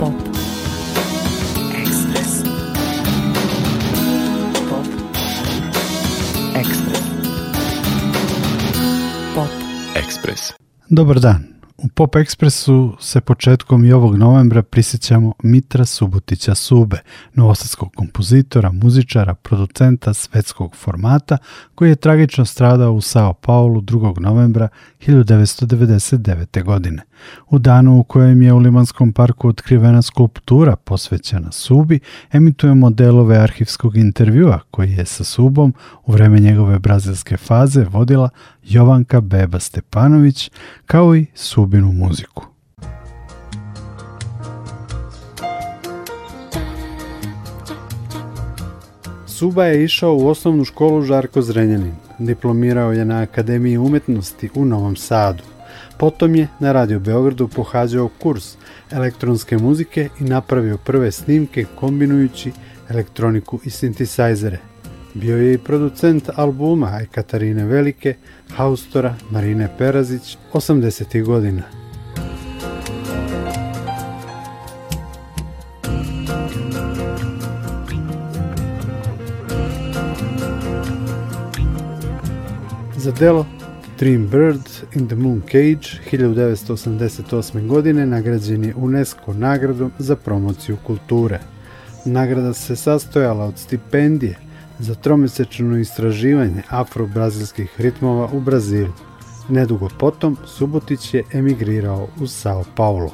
Pop. Express. Pop. Express. Pop. Ekspres. Dobar dan. U Pop Ekspresu se početkom i ovog novembra prisjećamo Mitra Subotića Sube, novosadskog kompozitora, muzičara, producenta svetskog formata koji je tragično stradao u Sao Paulu 2. novembra 1999. godine. U danu u kojem je u Limanskom parku otkrivena skulptura posvećena Subi, emitujemo delove arhivskog intervjua koji je sa Subom u vreme njegove brazilske faze vodila Jovanka Beba Stepanović, kao i Subinu muziku. Suba je išao u osnovnu školu Žarko Zrenjanin. Diplomirao je na Akademiji umetnosti u Novom Sadu. Potom je na Radio Beogradu pohađao kurs elektronske muzike i napravio prve snimke kombinujući elektroniku i sintisajzere. Bio je i producent albuma Katarine Velike, Haustora, Marine Perazić, 80. godina. Za delo Dream Bird in the Moon Cage 1988. godine nagrađen je UNESCO nagradom za promociju kulture. Nagrada se sastojala od stipendije za tromesečno istraživanje afro-brazilskih ritmova u Brazilu. Nedugo potom Subotić je emigrirao u Sao Paulo.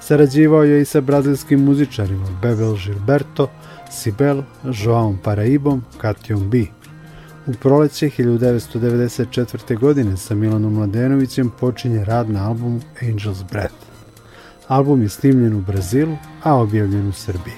Sarađivao je i sa brazilskim muzičarima Bebel Gilberto, Sibel, Joaom Paraibom, Katjom B. U proleće 1994. godine sa Milanom Mladenovićem počinje rad na albumu Angel's Breath. Album je snimljen u Brazilu, a objavljen u Srbiji.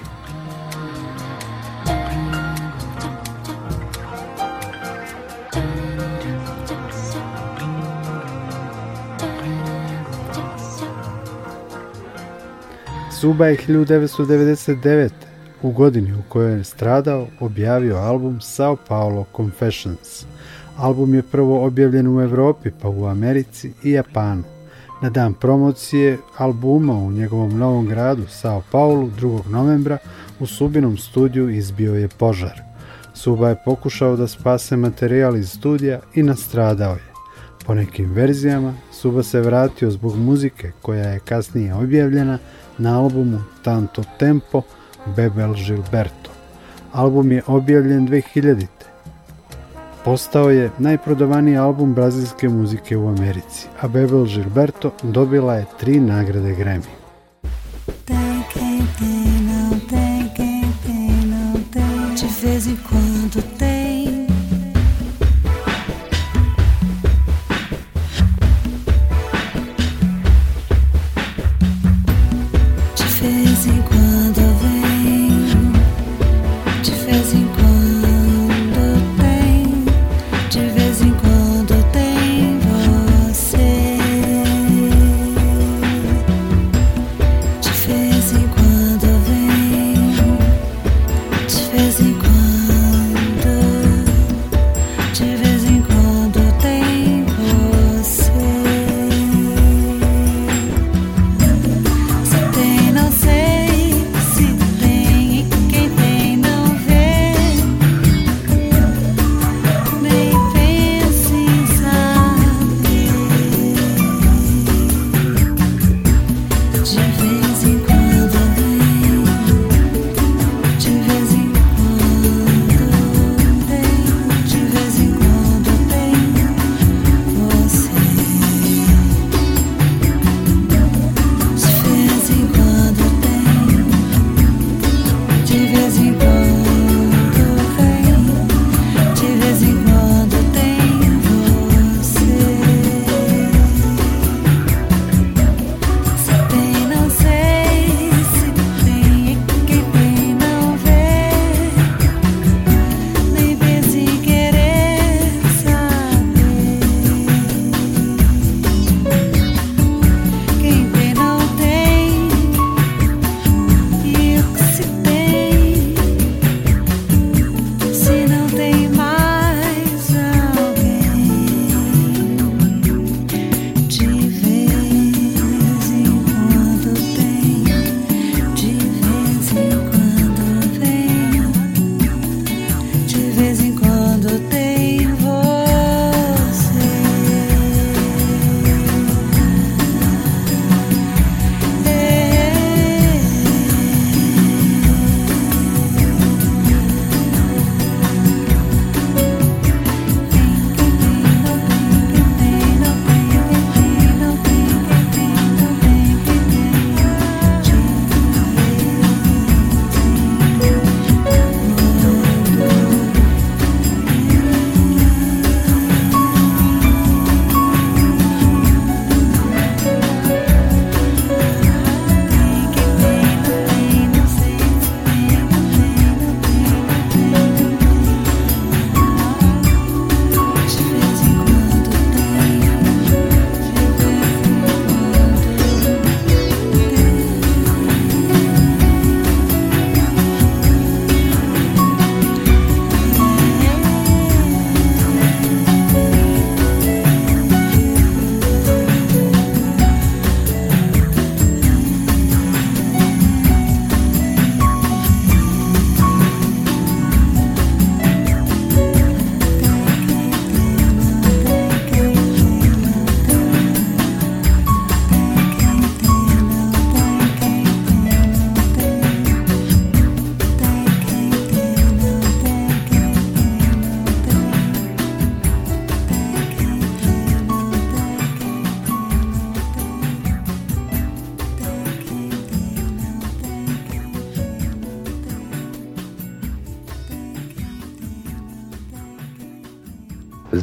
Suba je 1999. u godini u kojoj je stradao objavio album Sao Paulo Confessions. Album je prvo objavljen u Evropi, pa u Americi i Japanu. Na dan promocije albuma u njegovom novom gradu Sao Paulo 2. novembra u Subinom studiju izbio je požar. Suba je pokušao da spase materijal iz studija i nastradao je. Po nekim verzijama, Suba se vratio zbog muzike koja je kasnije objavljena na albumu Tanto Tempo Bebel Gilberto. Album je objavljen 2000. Postao je najprodavaniji album brazilske muzike u Americi, a Bebel Gilberto dobila je tri nagrade Grammy. De vez em tem. Quando vem,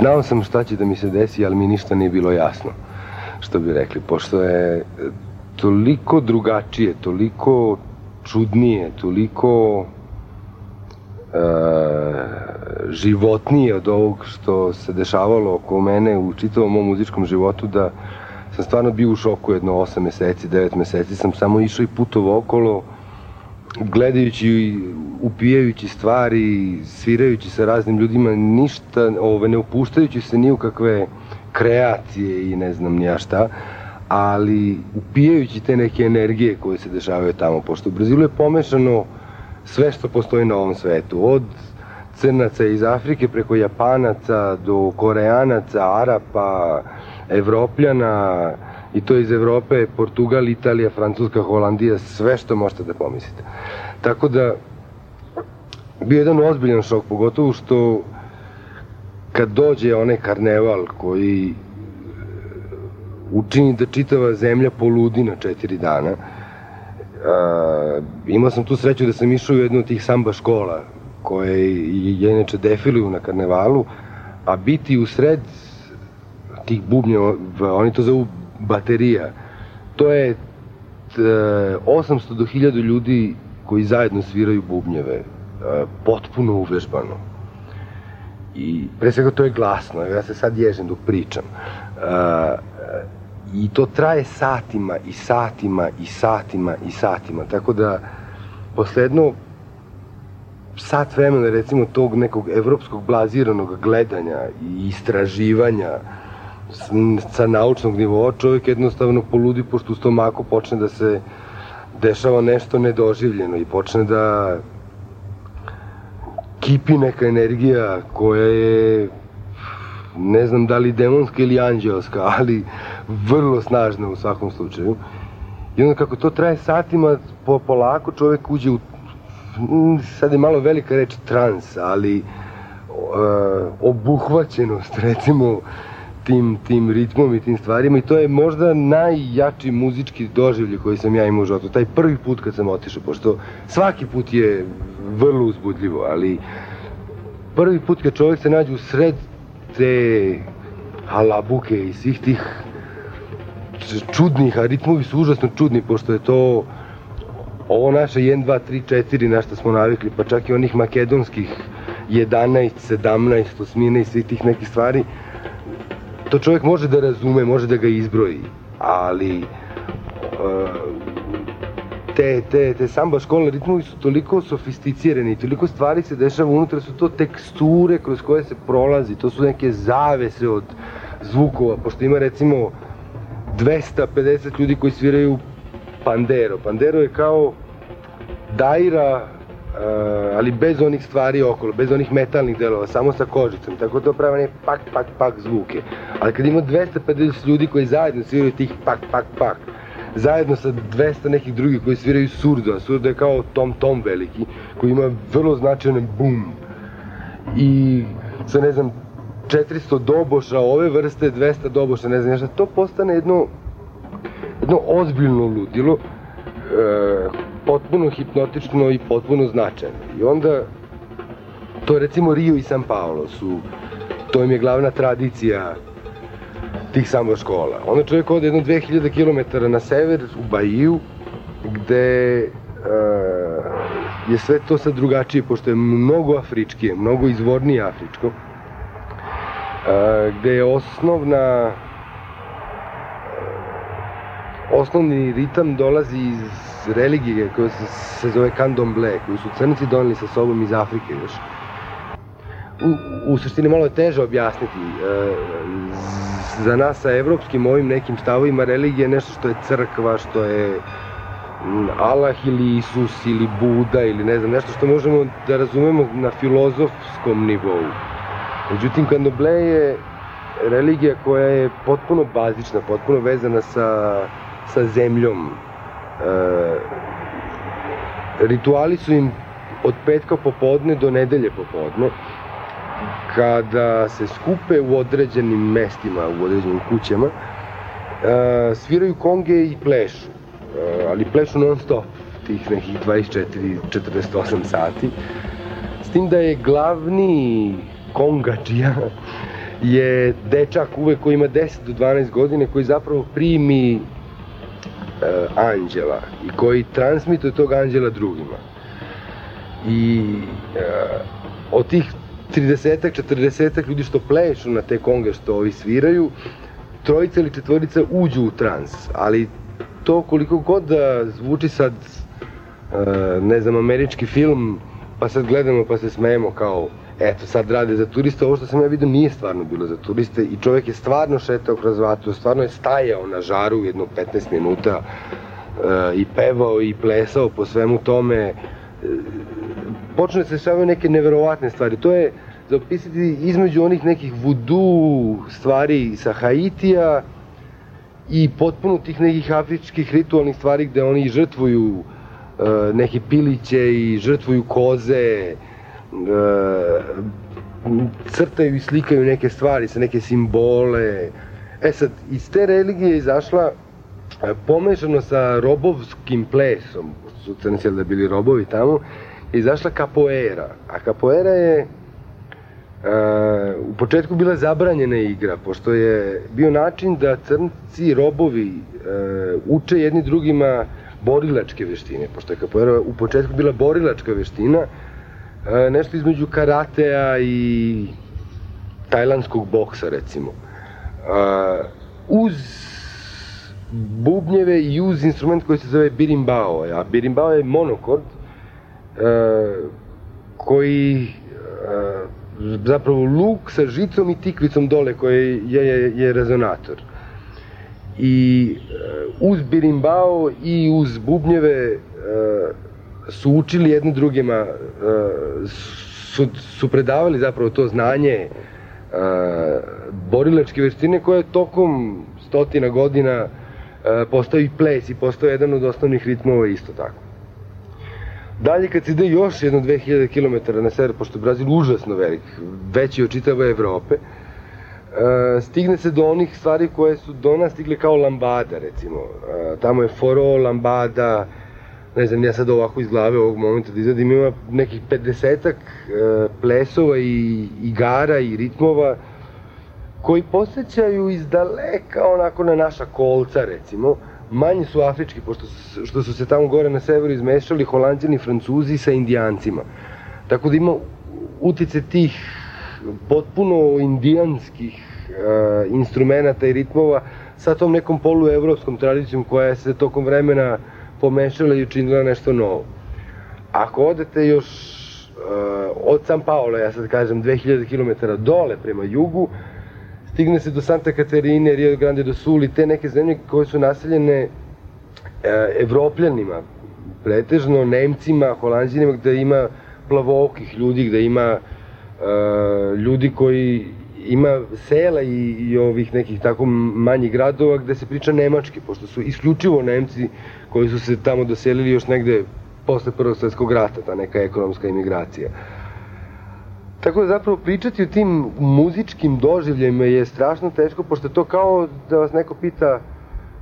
znao sam šta će da mi se desi, ali mi ništa nije bilo jasno, što bi rekli, pošto je toliko drugačije, toliko čudnije, toliko e, životnije od ovog što se dešavalo oko mene u čitavom mom muzičkom životu da sam stvarno bio u šoku jedno 8 meseci, 9 meseci sam samo išao i putovo okolo gledajući i upijajući stvari, svirajući sa raznim ljudima, ništa, ove, ne upuštajući se ni u kakve kreacije i ne znam nija šta, ali upijajući te neke energije koje se dešavaju tamo, pošto u Brazilu je pomešano sve što postoji na ovom svetu, od crnaca iz Afrike preko Japanaca do Koreanaca, Arapa, Evropljana, i to iz Evrope, Portugal, Italija, Francuska, Holandija, sve što možete da pomislite. Tako da, bio jedan ozbiljan šok, pogotovo što kad dođe onaj karneval koji e, učini da čitava zemlja poludi na četiri dana, uh, imao sam tu sreću da sam išao u jednu od tih samba škola koje je inače defiluju na karnevalu, a biti u sred tih bubnjeva, oni to zovu baterija. To je 800 do 1000 ljudi koji zajedno sviraju bubnjeve, e, potpuno uvežbano. I pre svega to je glasno, ja se sad ježem dok pričam. E, I to traje satima i satima i satima i satima, tako da posle jedno sat vremena recimo tog nekog evropskog blaziranog gledanja i istraživanja sa naučnog nivoa čovjek jednostavno poludi pošto u stomaku počne da se dešava nešto nedoživljeno i počne da kipi neka energija koja je ne znam da li demonska ili anđelska, ali vrlo snažna u svakom slučaju. I onda kako to traje satima, po, polako čovjek uđe u, sad je malo velika reč trans, ali uh, obuhvaćenost, recimo, tim, tim ritmom i tim stvarima i to je možda najjači muzički doživlje koji sam ja imao u životu. Taj prvi put kad sam otišao, pošto svaki put je vrlo uzbudljivo, ali prvi put kad čovjek se nađe u sred te halabuke i svih tih čudnih, a ritmovi su užasno čudni, pošto je to ovo naše 1, 2, 3, 4 na što smo navikli, pa čak i onih makedonskih 11, 17, osmine i svih tih nekih stvari, to čovjek može da razume, može da ga izbroji, ali uh, te, te, te samba školne ritmovi su toliko sofisticirani, toliko stvari se dešava unutra, su to teksture kroz koje se prolazi, to su neke zavese od zvukova, pošto ima recimo 250 ljudi koji sviraju pandero. Pandero je kao daira ali bez onih stvari okolo, bez onih metalnih delova, samo sa kožicom, tako da prava ne pak, pak, pak zvuke. Ali kad ima 250 ljudi koji zajedno sviraju tih pak, pak, pak, zajedno sa 200 nekih drugih koji sviraju surdo, a surdo je kao tom tom veliki, koji ima vrlo značajan bum. I sa ne znam, 400 doboša ove vrste, 200 doboša, ne znam, šta, to postane jedno, jedno ozbiljno ludilo, e, potpuno hipnotično i potpuno značajno. I onda, to recimo Rio i San Paolo su, to im je glavna tradicija tih samba škola. Onda čovjek ode jedno 2000 km na sever, u Bahiju, gde uh, je sve to sad drugačije, pošto je mnogo afričkije, mnogo izvornije afričko, uh, gde je osnovna osnovni ritam dolazi iz religije koja se, se zove candomblé, koju su crnci doneli sa sobom iz Afrike još. U, u suštini malo je teže objasniti. E, za nas sa evropskim ovim nekim stavovima religija je nešto što je crkva, što je Allah ili Isus ili Buda ili ne znam, nešto što možemo da razumemo na filozofskom nivou. Međutim, Candomblé je religija koja je potpuno bazična, potpuno vezana sa, sa zemljom, rituali su im od petka popodne do nedelje popodne, kada se skupe u određenim mestima, u određenim kućama, e, sviraju konge i plešu, e, ali plešu non stop, tih nekih 24-48 sati, s tim da je glavni kongačija je dečak uvek koji ima 10 do 12 godine koji zapravo primi e, anđela i koji transmituje tog anđela drugima. I e, od tih 30-ak, 40-ak ljudi što plešu na te konge što ovi sviraju, trojica ili četvorica uđu u trans, ali to koliko god da zvuči sad, e, ne znam, američki film, pa sad gledamo pa se smejemo kao eto sad rade za turiste, ovo što sam ja vidio nije stvarno bilo za turiste i čovjek je stvarno šetao kroz vatru, stvarno je stajao na žaru jedno 15 minuta e, i pevao i plesao po svemu tome. E, počne se šavaju neke neverovatne stvari. To je za opisati između onih nekih vudu stvari sa Haitija i potpuno tih nekih afričkih ritualnih stvari gde oni žrtvuju e, neke piliće i žrtvuju koze, crtaju i slikaju neke stvari sa neke simbole. E sad, iz te religije je izašla pomešano sa robovskim plesom, su crnci da bili robovi tamo, je izašla kapoera. A kapoera je Uh, u početku bila zabranjena igra, pošto je bio način da crnci robovi uh, uče jedni drugima borilačke veštine, pošto je kapoera u početku bila borilačka veština, E, nešto između karatea i tajlandskog boksa recimo. E, uz bubnjeve i uz instrument koji se zove birimbao, a birimbao je monokord e, koji zapravo luk sa žicom i tikvicom dole koji je, je, je rezonator. I uz birimbao i uz bubnjeve su učili jedni drugima, e, su, su predavali zapravo to znanje e, borilačke veštine koje tokom stotina godina e, postao i ples i postao jedan od osnovnih ritmova isto tako. Dalje kad se ide još jedno 2000 km na sever, pošto je Brazil užasno velik, veći od čitave Evrope, stigne se do onih stvari koje su do nas stigle kao lambada, recimo. Tamo je foro, lambada, ne znam, ja sad ovako iz glave ovog momenta da izvedim, ima nekih 50-ak e, plesova i igara i ritmova koji posjećaju iz daleka onako na naša kolca recimo, manji su afrički, pošto su, što su se tamo gore na severu izmešali holandjani, francuzi sa indijancima. Tako da ima utice tih potpuno indijanskih uh, instrumenta i ritmova sa tom nekom poluevropskom tradicijom koja se tokom vremena pomešala i učinila nešto novo. Ako odete još uh, od San Paola, ja sad kažem 2000 km dole prema jugu, stigne se do Santa Caterine, Rio Grande do Sul i te neke zemlje koje su naseljene uh, evropljanima, pretežno Nemcima, Holandžinima, gde ima plavokih ljudi, gde ima uh, ljudi koji ima sela i, i ovih nekih tako manjih gradova gde se priča nemački, pošto su isključivo Nemci koji su se tamo doselili još negde posle Prvog svetskog rata, ta neka ekonomska imigracija. Tako da zapravo pričati o tim muzičkim doživljajima je strašno teško, pošto to kao da vas neko pita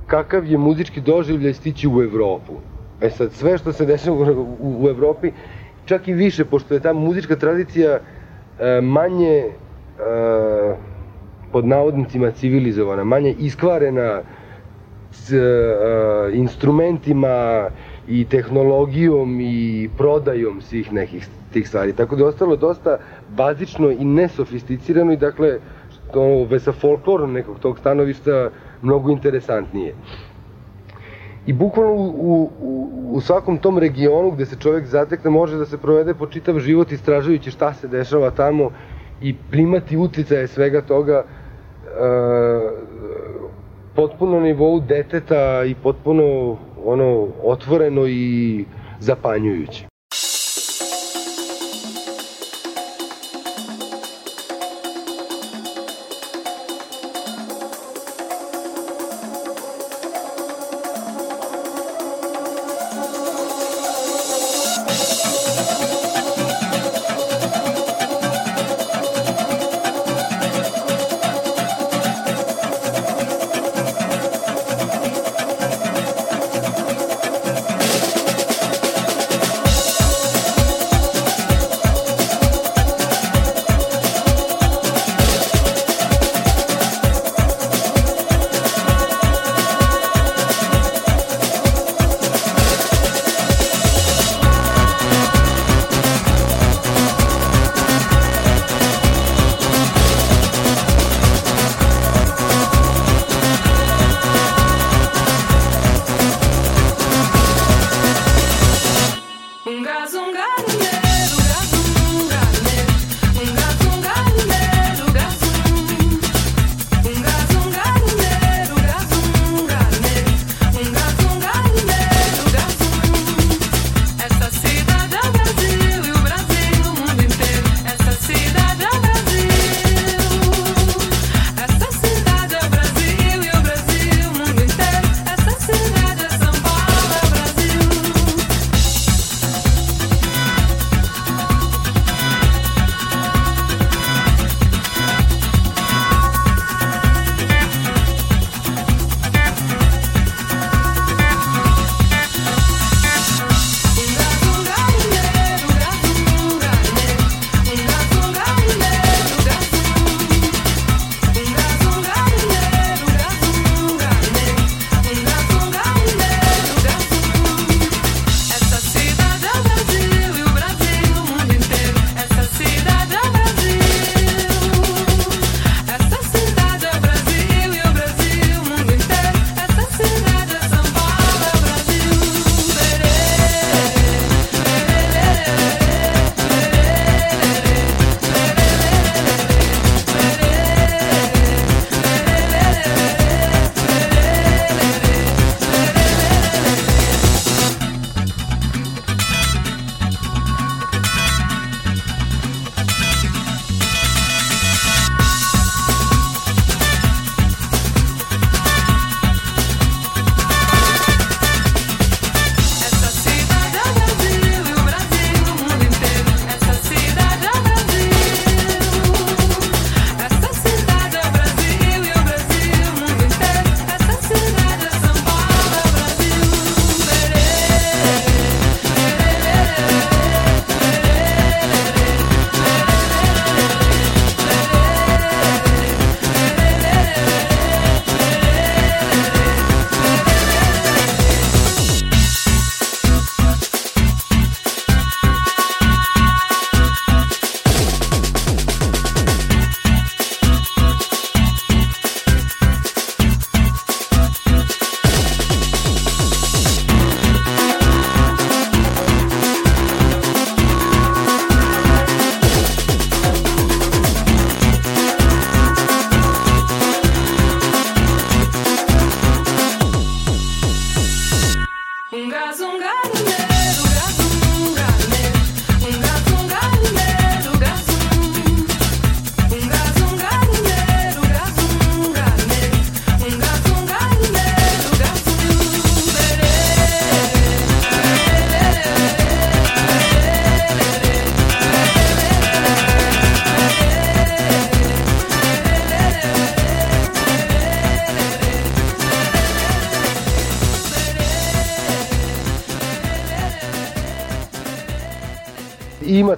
kakav je muzički doživljaj stići u Evropu. E sad, sve što se dešava u, u, u Evropi, čak i više, pošto je ta muzička tradicija e, manje e, pod navodnicima civilizovana, manje iskvarena, s uh, instrumentima i tehnologijom i prodajom svih nekih tih stvari. Tako da je ostalo dosta bazično i nesofisticirano i dakle, ve sa folklorom nekog tog stanovišta mnogo interesantnije. I bukvalno u, u, u svakom tom regionu gde se čovjek zatekne može da se provede po čitav život istražujući šta se dešava tamo i primati uticaje svega toga uh, potpuno na nivou deteta i potpuno ono otvoreno i zapanjujuće.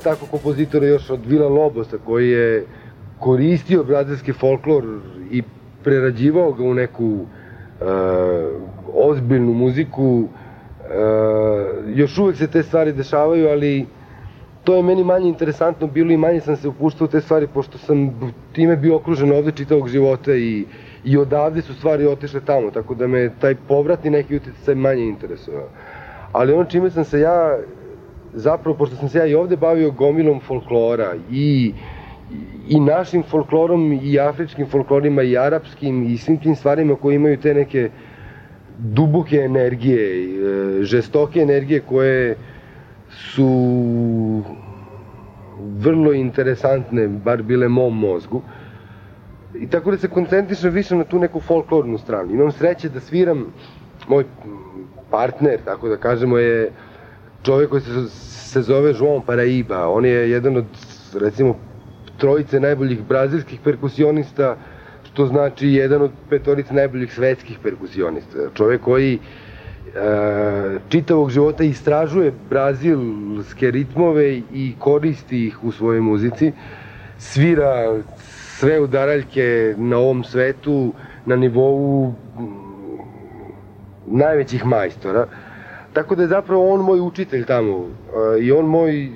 Tako kompozitora još od Vila Lobosa koji je koristio brazilski folklor i prerađivao ga u neku uh, ozbiljnu muziku. Uh, još uvek se te stvari dešavaju, ali to je meni manje interesantno bilo i manje sam se upuštao u te stvari, pošto sam time bio okružen ovde čitavog života i, i odavde su stvari otišle tamo, tako da me taj povratni neki utjecaj manje interesuje. Ali ono čime sam se ja, zapravo, pošto sam se ja i ovde bavio gomilom folklora i i našim folklorom i afričkim folklorima i arapskim i svim tim stvarima koji imaju te neke duboke energije, e, žestoke energije koje su vrlo interesantne, bar bile mom mozgu. I tako da se koncentrišem više na tu neku folklornu stranu. Imam sreće da sviram, moj partner, tako da kažemo, je čovjek koji se, se zove João Paraíba. On je jedan od, recimo, trojice najboljih brazilskih perkusionista, što znači jedan od petorice najboljih svetskih perkusionista. Čovjek koji e, čitavog života istražuje brazilske ritmove i koristi ih u svojoj muzici, svira sve udaraljke na ovom svetu na nivou najvećih majstora. Tako da je zapravo on moj učitelj tamo i on moj,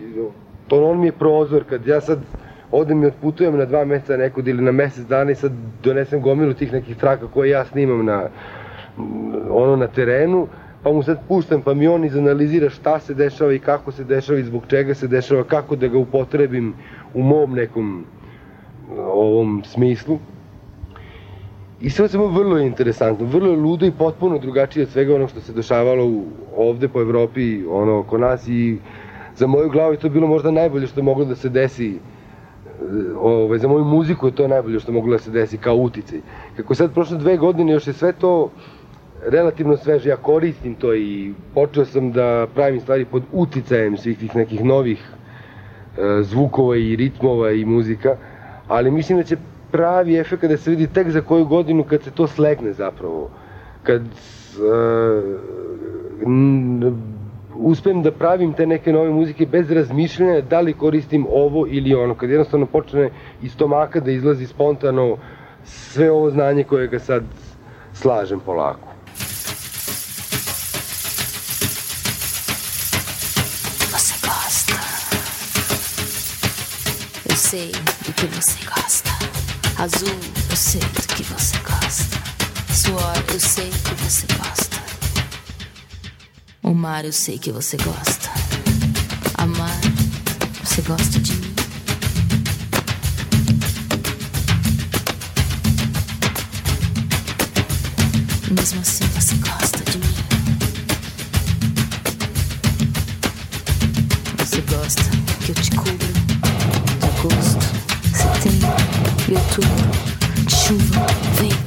to on mi je prozor kad ja sad odem i otputujem na dva meseca nekud ili na mesec dana i sad donesem gomilu tih nekih traka koje ja snimam na, ono na terenu, pa mu sad puštam, pa mi on izanalizira šta se dešava i kako se dešava i zbog čega se dešava, kako da ga upotrebim u mom nekom ovom smislu. I sve samo vrlo interesantno, vrlo je ludo i potpuno drugačije od svega onog što se dešavalo u, ovde po Evropi, ono, oko nas i za moju glavu je to bilo možda najbolje što je moglo da se desi ovaj, za moju muziku je to najbolje što moglo da se desi kao uticaj. Kako sad prošle dve godine još je sve to relativno sveže, ja koristim to i počeo sam da pravim stvari pod uticajem svih tih nekih novih e, zvukova i ritmova i muzika, ali mislim da će pravi efekt da se vidi tek za koju godinu kad se to slegne zapravo. Kad e, uspem da pravim te neke nove muzike bez razmišljanja da li koristim ovo ili ono. Kad jednostavno počne iz stomaka da izlazi spontano sve ovo znanje koje ga sad slažem polako. Você gosta. Eu sei do que você gosta. Azul, eu sei do que você gosta. Suor, eu sei que você gosta. O mar, eu sei que você gosta. Amar, você gosta de mim. Mesmo assim, você gosta de mim. Você gosta que eu te cubro e outubro, de chuva, vento,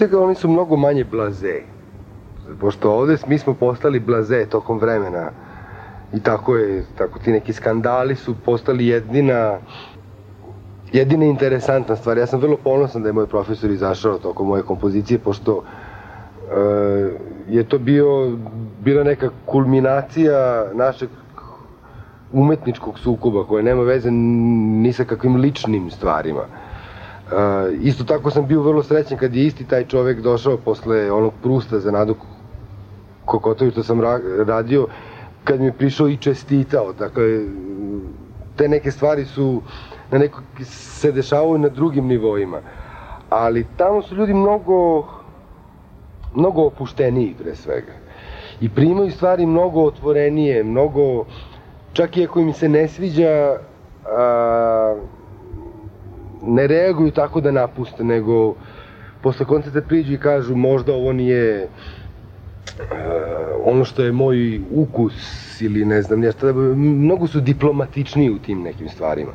svega oni su mnogo manje blaze. Pošto ovde mi smo postali blaze tokom vremena. I tako je, tako ti neki skandali su postali jedina jedina interesantna stvar. Ja sam vrlo ponosan da je moj profesor izašao tokom moje kompozicije, pošto e, je to bio, bila neka kulminacija našeg umetničkog sukoba koje nema veze ni sa kakvim ličnim stvarima. E, isto tako sam bio vrlo srećan kad je isti taj čovek došao posle onog Prusta za Nadu Kokotović što sam ra radio, kad mi je prišao i čestitao. Dakle, te neke stvari su na neko, se dešavaju na drugim nivoima. Ali tamo su ljudi mnogo mnogo opušteniji pre svega. I primaju stvari mnogo otvorenije, mnogo, čak i ako im se ne sviđa, a, ne reaguju tako da napuste, nego posle koncerta priđu i kažu možda ovo nije uh, ono što je moj ukus ili ne znam nešto, mnogo su diplomatičniji u tim nekim stvarima.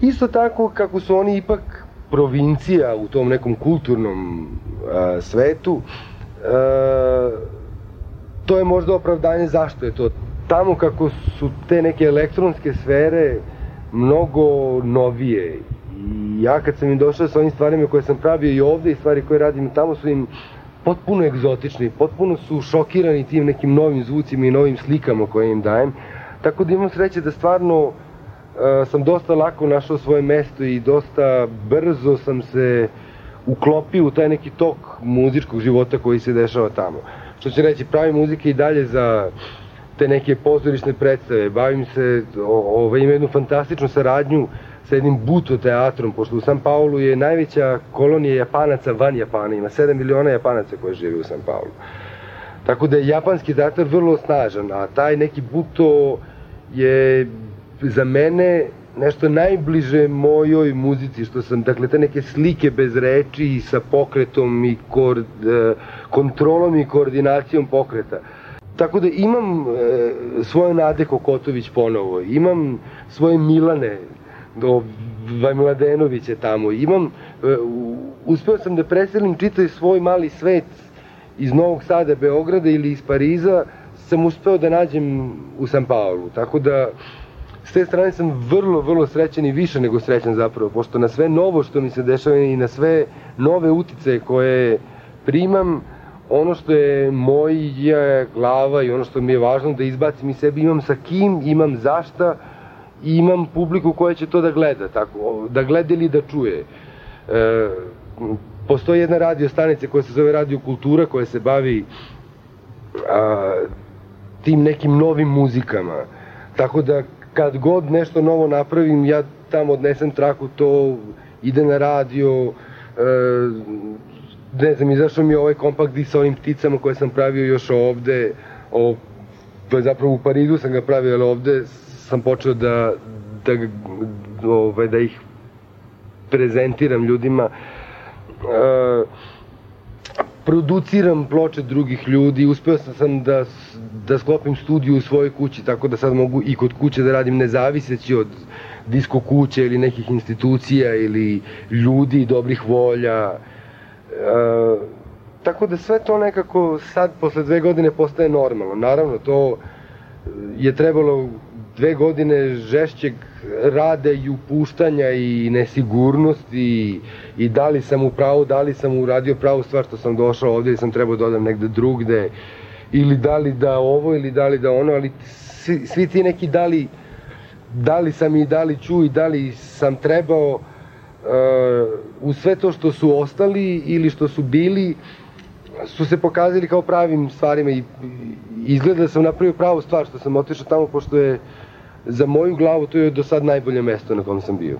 Isto tako kako su oni ipak provincija u tom nekom kulturnom uh, svetu, uh, to je možda opravdanje zašto je to. Tamo kako su te neke elektronske sfere mnogo novije i ja kad sam im došao sa ovim stvarima koje sam pravio i ovde i stvari koje radim tamo su im potpuno egzotični, potpuno su šokirani tim nekim novim zvucima i novim slikama koje im dajem. Tako da imam sreće da stvarno uh, sam dosta lako našao svoje mesto i dosta brzo sam se uklopio u taj neki tok muzičkog života koji se dešava tamo. Što će reći, pravim muzike i dalje za te neke pozorišne predstave, bavim se, ovaj, imam jednu fantastičnu saradnju sa jednim Buto teatrom, pošto u San Paulu je najveća kolonija Japanaca van Japana, ima 7 miliona Japanaca koji žive u San Paulu. Tako da je japanski teatar vrlo snažan, a taj neki Buto je za mene nešto najbliže mojoj muzici, što sam, dakle, te neke slike bez reči i sa pokretom i e, kontrolom i koordinacijom pokreta. Tako da imam e, svoje Nade Kokotović ponovo, imam svoje Milane, do Vajmladenovića tamo, imam, e, uspeo sam da preselim čitav svoj mali svet iz Novog Sada, Beograda ili iz Pariza, sam uspeo da nađem u San Paulu, tako da s te strane sam vrlo, vrlo srećan i više nego srećan zapravo, pošto na sve novo što mi se dešava i na sve nove utice koje primam, ono što je moja glava i ono što mi je važno da izbacim iz sebe, imam sa kim, imam zašta i imam publiku koja će to da gleda, tako, da gleda ili da čuje. E, postoji jedna radio stanica koja se zove Radio Kultura koja se bavi a, tim nekim novim muzikama. Tako da kad god nešto novo napravim, ja tamo odnesem traku, to ide na radio, e, ne znam, izašao mi je ovaj kompakt disc sa ovim pticama koje sam pravio još ovde, o, to je zapravo u Parizu sam ga pravio, ali ovde sam počeo da, da, ovaj, da ih prezentiram ljudima. E, produciram ploče drugih ljudi, uspeo sam da, da sklopim studiju u svojoj kući, tako da sad mogu i kod kuće da radim nezaviseći od disko kuće ili nekih institucija ili ljudi, dobrih volja. E, tako da sve to nekako sad, posle dve godine, postaje normalno. Naravno, to je trebalo dve godine žešćeg rada i upuštanja i nesigurnosti i, i da li sam u pravu, da li sam uradio pravu stvar što sam došao ovde ili sam trebao da odam negde drugde ili da li da ovo ili da li da ono, ali svi, svi ti neki da li, da li sam i da li ću i da li sam trebao uh, u sve to što su ostali ili što su bili su se pokazali kao pravim stvarima i izgleda da sam napravio pravu stvar što sam otišao tamo pošto je za moju glavu to je do sad najbolje mesto na kom sam bio.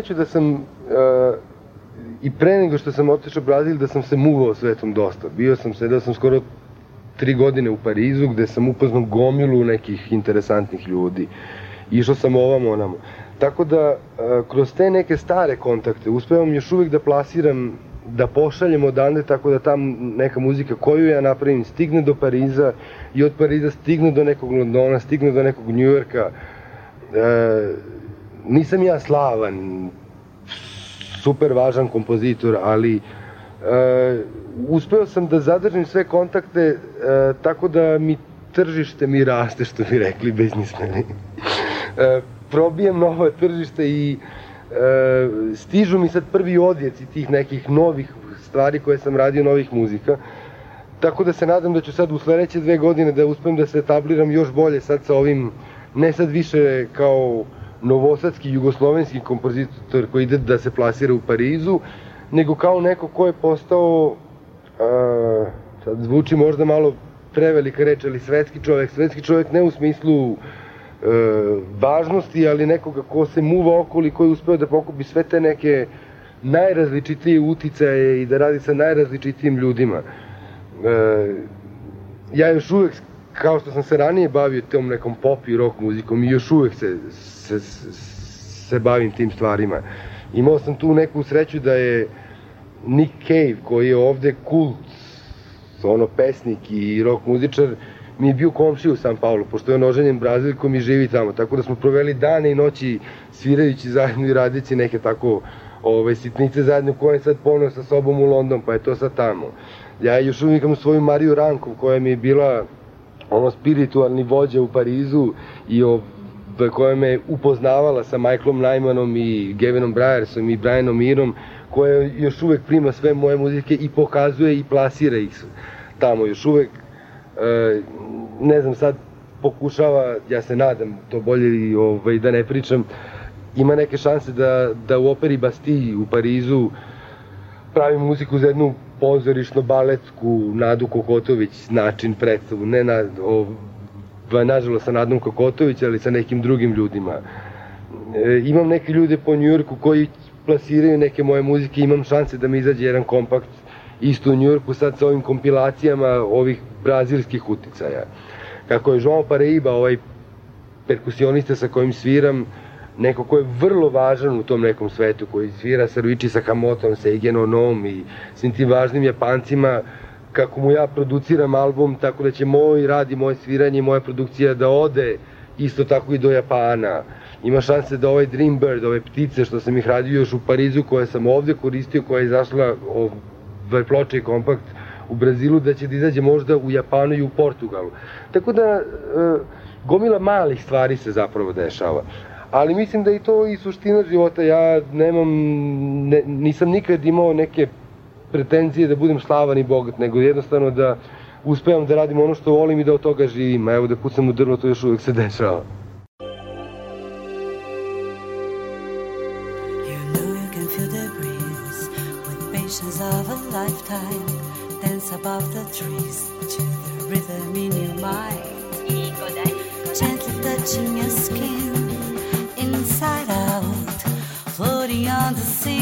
Sreću da sam uh, i pre nego što sam otišao Brazil da sam se muvao svetom dosta. Bio sam, sedao sam skoro tri godine u Parizu gde sam upoznao gomilu nekih interesantnih ljudi. Išao sam ovam onamo. Tako da, uh, kroz te neke stare kontakte, uspevam još uvek da plasiram da pošaljem odande tako da tam neka muzika koju ja napravim stigne do Pariza i od Pariza stigne do nekog Londona, stigne do nekog Njujorka. E, nisam ja slavan, super važan kompozitor, ali e, uspeo sam da zadržim sve kontakte e, tako da mi tržište mi raste, što bi rekli biznismeni. e, probijem novo tržište i e, stižu mi sad prvi odjeci tih nekih novih stvari koje sam radio, novih muzika. Tako da se nadam da ću sad u sledeće dve godine da uspem da se etabliram još bolje sad sa ovim, ne sad više kao novosadski jugoslovenski kompozitor koji ide da se plasira u Parizu, nego kao neko ko je postao, a, sad zvuči možda malo prevelika reč, ali svetski čovek. Svetski čovek ne u smislu e, važnosti, ali nekoga ko se muva okolo i koji je uspeo da pokupi sve te neke najrazličitije uticaje i da radi sa najrazličitijim ljudima. E, ja još uvek, kao što sam se ranije bavio tom nekom pop i rock muzikom, i još uvek se, se, se bavim tim stvarima. Imao sam tu neku sreću da je Nick Cave, koji je ovde kult, ono pesnik i rock muzičar, mi je bio komši u San Paulo, pošto je on oženjen Brazilkom i živi tamo, tako da smo proveli dane i noći svirajući zajedno i radići neke tako ove, sitnice zajedno koje je sad ponio sa sobom u London, pa je to sad tamo. Ja još uvijek imam svoju Mariju Rankov koja mi je bila ono spiritualni vođa u Parizu i o, koja me upoznavala sa Michaelom Nymanom i Gavinom Briersom i Brianom Mirom koja još uvek prima sve moje muzike i pokazuje i plasira ih tamo još uvek. E, ne znam, sad pokušava, ja se nadam, to bolje ovaj, da ne pričam, ima neke šanse da, da u operi Bastille u Parizu pravi muziku za jednu pozorišno baletsku Nadu Kokotović način predstavu, ne na, o, nažalost sa Nadom Kokotović, ali sa nekim drugim ljudima. E, imam neke ljude po Njujorku koji plasiraju neke moje muzike, imam šanse da mi izađe jedan kompakt isto u Njujorku sad sa ovim kompilacijama ovih brazilskih uticaja. Kako je João Pareiba, ovaj perkusionista sa kojim sviram, neko ko je vrlo važan u tom nekom svetu, koji svira sa Ruichi Sakamotom, sa Igeno Nom i svim tim važnim Japancima, kako mu ja produciram album, tako da će moj rad i moje sviranje i moja produkcija da ode isto tako i do Japana. Ima šanse da ovaj Dreambird, ove ptice što sam ih radio još u Parizu, koje sam ovde koristio, koja je izašla ovaj ploče i kompakt u Brazilu, da će da izađe možda u Japanu i u Portugalu. Tako da, e, gomila malih stvari se zapravo dešava. Ali mislim da je to i suština života. Ja nemam, ne, nisam nikad imao neke pretenzije da budem slavan i bogat, nego jednostavno da uspevam da radim ono što volim i da od toga živim. A evo da kucam u drvo, to još uvek se dešava. above the trees to the rhythm in your mind. Gently touching your skin fantasy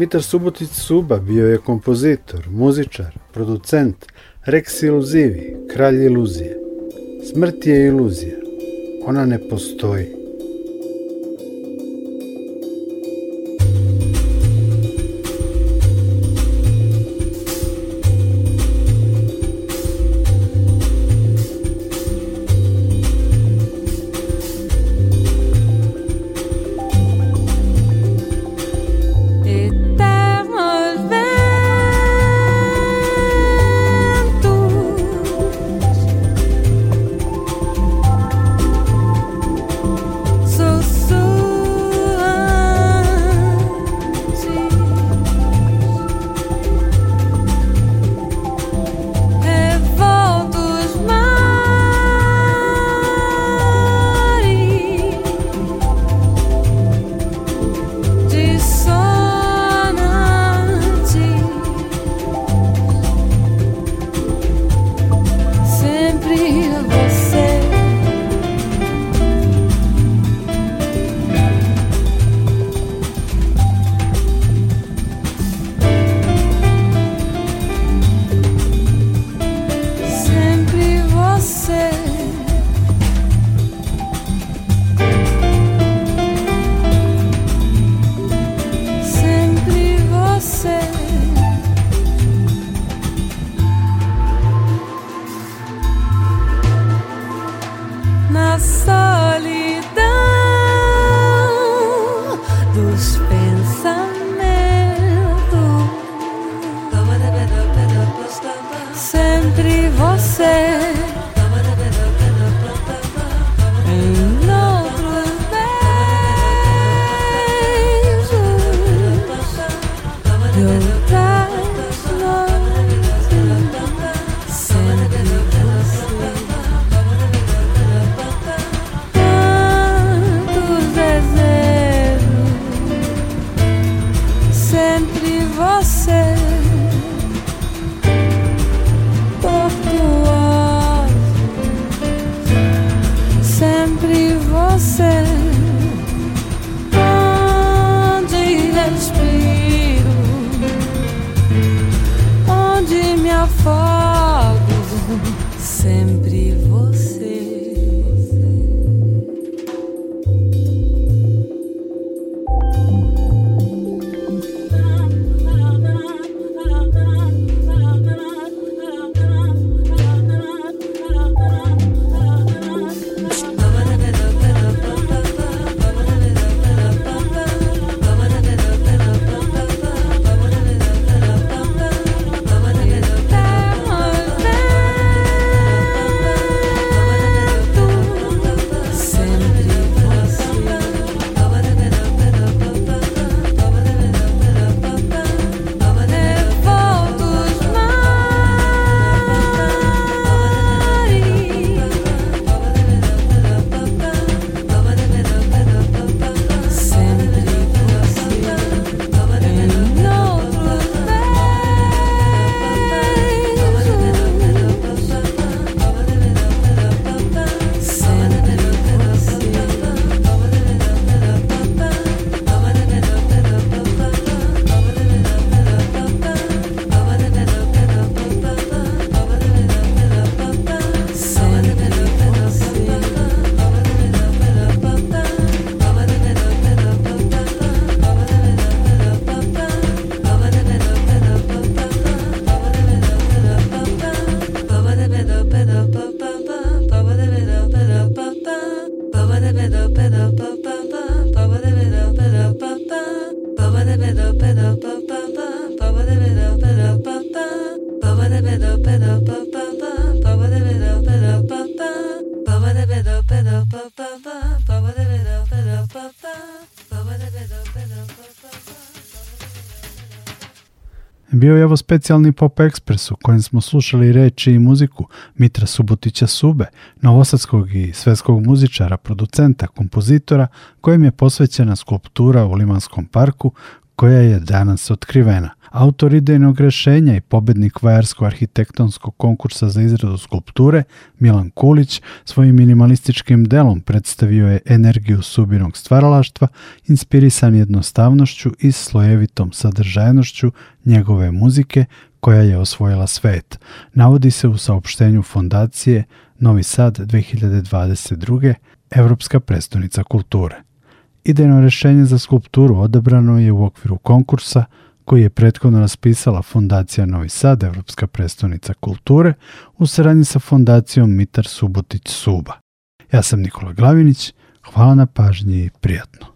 Mitar Subotic Suba bio je kompozitor, muzičar, producent, Rex Iluzivi, kralj iluzije. Smrt je iluzija. Ona ne postoji. Respiro onde me afogo sempre. Bio je ovo specijalni Pop Ekspres u kojem smo slušali reči i muziku Mitra Subotića Sube, novosadskog i svetskog muzičara, producenta, kompozitora, kojem je posvećena skulptura u Limanskom parku koja je danas otkrivena. Autor idejnog rešenja i pobednik Vajarsko-arhitektonskog konkursa za izradu skulpture, Milan Kulić, svojim minimalističkim delom predstavio je energiju subinog stvaralaštva, inspirisan jednostavnošću i slojevitom sadržajnošću njegove muzike koja je osvojila svet. Navodi se u saopštenju fondacije Novi Sad 2022. Evropska prestonica kulture. Idejno rešenje za skulpturu odabrano je u okviru konkursa koji je prethodno raspisala Fondacija Novi Sad, Evropska prestonica kulture, u saradnji sa Fondacijom Mitar Subotić Suba. Ja sam Nikola Glavinić, hvala na pažnji i prijatno.